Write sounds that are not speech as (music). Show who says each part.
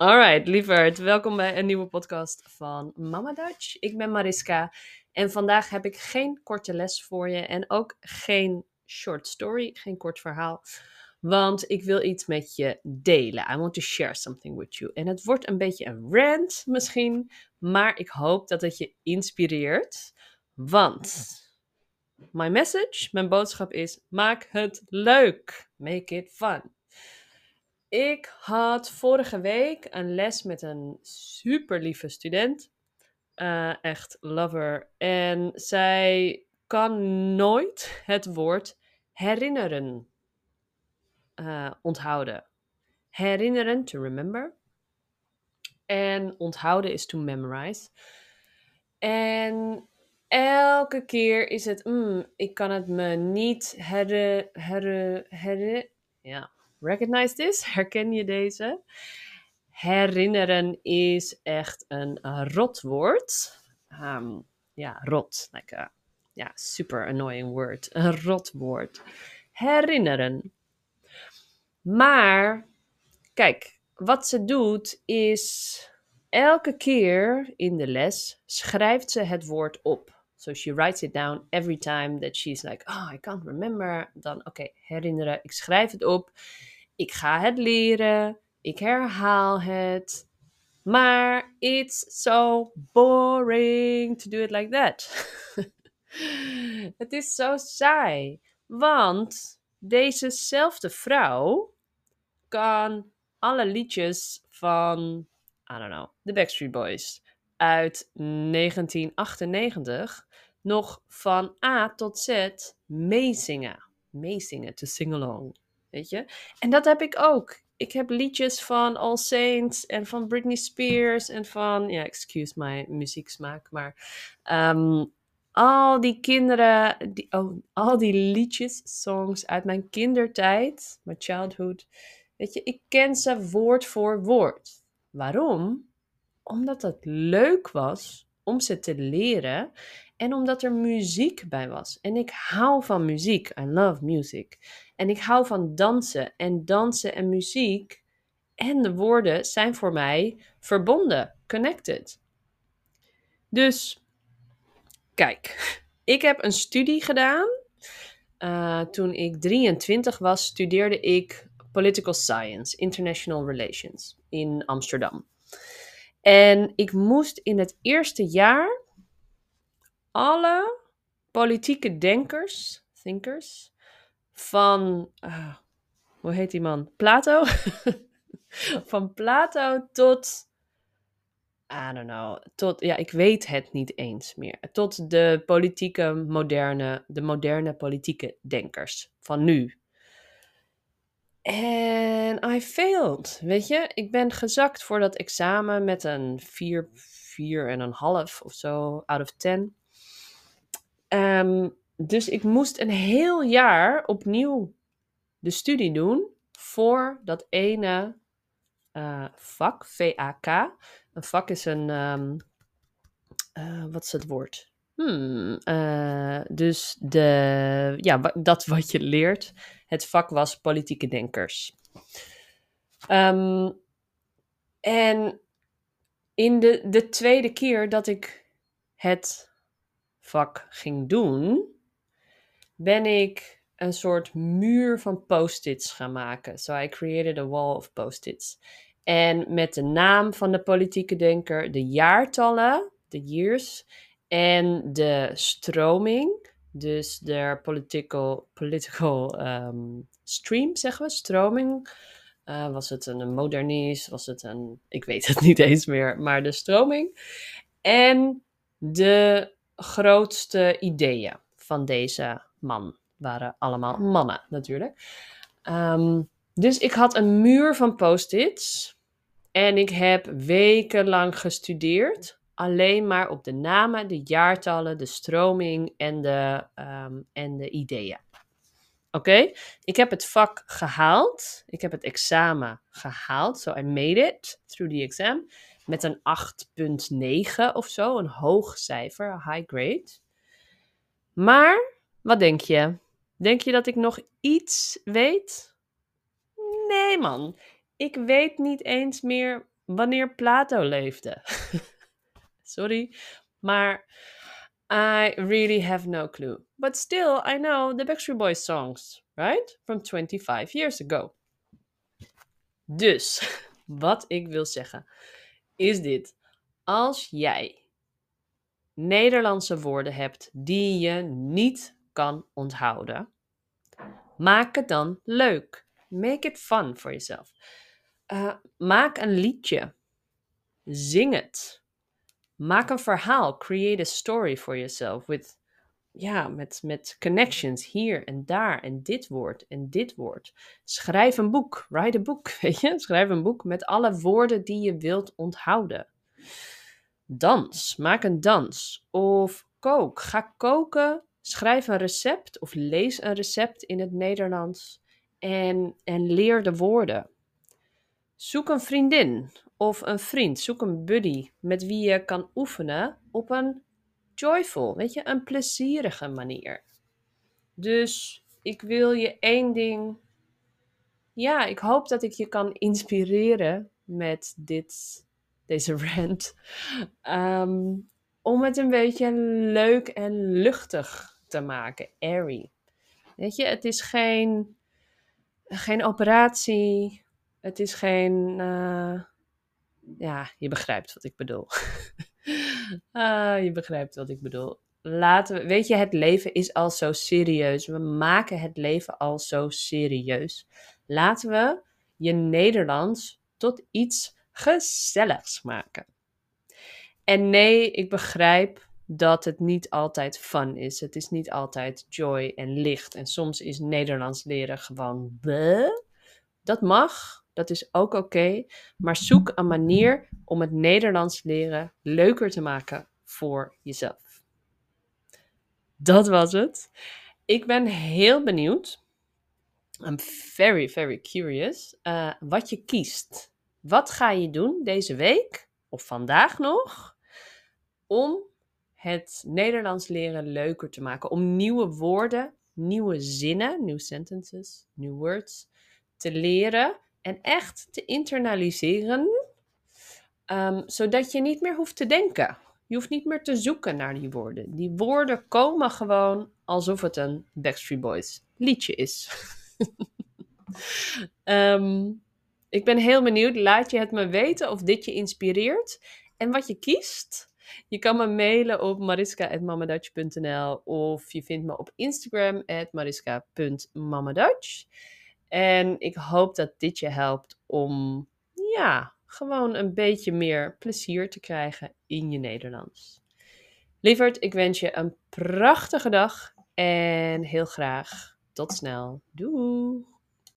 Speaker 1: Alright, lieverd. Welkom bij een nieuwe podcast van Mama Dutch. Ik ben Mariska en vandaag heb ik geen korte les voor je en ook geen short story, geen kort verhaal. Want ik wil iets met je delen. I want to share something with you. En het wordt een beetje een rant misschien, maar ik hoop dat het je inspireert. Want my message, mijn boodschap is: maak het leuk. Make it fun. Ik had vorige week een les met een super lieve student. Uh, echt lover. En zij kan nooit het woord herinneren uh, onthouden. Herinneren, to remember. En onthouden is to memorize. En elke keer is het, mm, ik kan het me niet her, her, her, ja, recognize this? Herken je deze? Herinneren is echt een rot woord. Um, ja, rot. Like a, ja, super annoying word. Een rot woord. Herinneren. Maar, kijk, wat ze doet is elke keer in de les schrijft ze het woord op. So she writes it down every time that she's like, oh, I can't remember. Dan, oké, herinneren. Ik schrijf het op. Ik ga het leren. Ik herhaal het. Maar it's so boring to do it like that. (laughs) het is zo saai. Want dezezelfde vrouw kan alle liedjes van, I don't know, The Backstreet Boys uit 1998 nog van A tot Z meezingen. Meezingen, to sing along. Weet je? En dat heb ik ook. Ik heb liedjes van All Saints en van Britney Spears en van, ja, excuse my muzieksmaak, maar um, al die kinderen, die, oh, al die liedjes, songs uit mijn kindertijd, mijn childhood, weet je, ik ken ze woord voor woord. Waarom? Omdat het leuk was om ze te leren en omdat er muziek bij was. En ik hou van muziek. I love music. En ik hou van dansen. En dansen en muziek en de woorden zijn voor mij verbonden, connected. Dus, kijk, (laughs) ik heb een studie gedaan. Uh, toen ik 23 was, studeerde ik Political Science, International Relations in Amsterdam. En ik moest in het eerste jaar alle politieke denkers, thinkers, van, uh, hoe heet die man? Plato? (laughs) van Plato tot, I don't know, tot, ja, ik weet het niet eens meer. Tot de politieke moderne, de moderne politieke denkers van nu. En I failed, weet je. Ik ben gezakt voor dat examen met een 4, 4 en een half of zo, out of 10. Um, dus ik moest een heel jaar opnieuw de studie doen voor dat ene uh, vak, VAK. Een vak is een, um, uh, wat is het woord? Hmm, uh, dus de, ja, dat wat je leert. Het vak was politieke denkers. Um, en in de, de tweede keer dat ik het vak ging doen, ben ik een soort muur van post-its gaan maken. So I created a wall of post-its. En met de naam van de politieke denker, de jaartallen, de years, en de stroming, dus de political, political um, stream, zeggen we, stroming. Uh, was het een modernist? Was het een. Ik weet het (laughs) niet eens meer. Maar de stroming. En de grootste ideeën van deze man. Waren allemaal mannen natuurlijk. Um, dus ik had een muur van post-its. En ik heb wekenlang gestudeerd. Alleen maar op de namen, de jaartallen, de stroming en de, um, en de ideeën. Oké, ik heb het vak gehaald. Ik heb het examen gehaald. So I made it through the exam. Met een 8,9 of zo. Een hoog cijfer, high grade. Maar, wat denk je? Denk je dat ik nog iets weet? Nee, man. Ik weet niet eens meer wanneer Plato leefde. (laughs) Sorry, maar I really have no clue. But still, I know the Backstreet Boys songs, right? From 25 years ago. Dus, (laughs) wat ik wil zeggen, is dit. Als jij Nederlandse woorden hebt die je niet kan onthouden, maak het dan leuk. Make it fun for yourself. Uh, maak een liedje. Zing het. Maak een verhaal. Create a story for yourself. With, ja, met, met connections hier en daar. En dit woord en dit woord. Schrijf een boek. Write a book. (laughs) Weet je? Schrijf een boek met alle woorden die je wilt onthouden. Dans. Maak een dans. Of kook. Ga koken. Schrijf een recept of lees een recept in het Nederlands. En, en leer de woorden. Zoek een vriendin of een vriend. Zoek een buddy met wie je kan oefenen op een joyful, weet je, een plezierige manier. Dus ik wil je één ding. Ja, ik hoop dat ik je kan inspireren met dit, deze rant. Ehm, om het een beetje leuk en luchtig te maken. Airy. Weet je, het is geen, geen operatie. Het is geen. Uh, ja, je begrijpt wat ik bedoel. (laughs) ah, je begrijpt wat ik bedoel. Laten we, weet je, het leven is al zo serieus. We maken het leven al zo serieus. Laten we je Nederlands tot iets gezelligs maken. En nee, ik begrijp dat het niet altijd fun is. Het is niet altijd joy en licht. En soms is Nederlands leren gewoon bleh. Dat mag, dat is ook oké. maar zoek een manier om het Nederlands leren leuker te maken voor jezelf. Dat was het. Ik ben heel benieuwd. I'm very, very curious. Uh, wat je kiest. Wat ga je doen deze week of vandaag nog om het Nederlands leren leuker te maken? Om nieuwe woorden, nieuwe zinnen, new sentences, new words te leren en echt te internaliseren, um, zodat je niet meer hoeft te denken. Je hoeft niet meer te zoeken naar die woorden. Die woorden komen gewoon alsof het een Backstreet Boys liedje is. um, (laughs) ik ben heel benieuwd. Laat je het me weten of dit je inspireert en wat je kiest. Je kan me mailen op mariska.mamadutch.nl of je vindt me op Instagram at mariska.mamadutch. En ik hoop dat dit je helpt om, ja, gewoon een beetje meer plezier te krijgen in je Nederlands. Lieverd, ik wens je een prachtige dag en heel graag tot snel. Doei!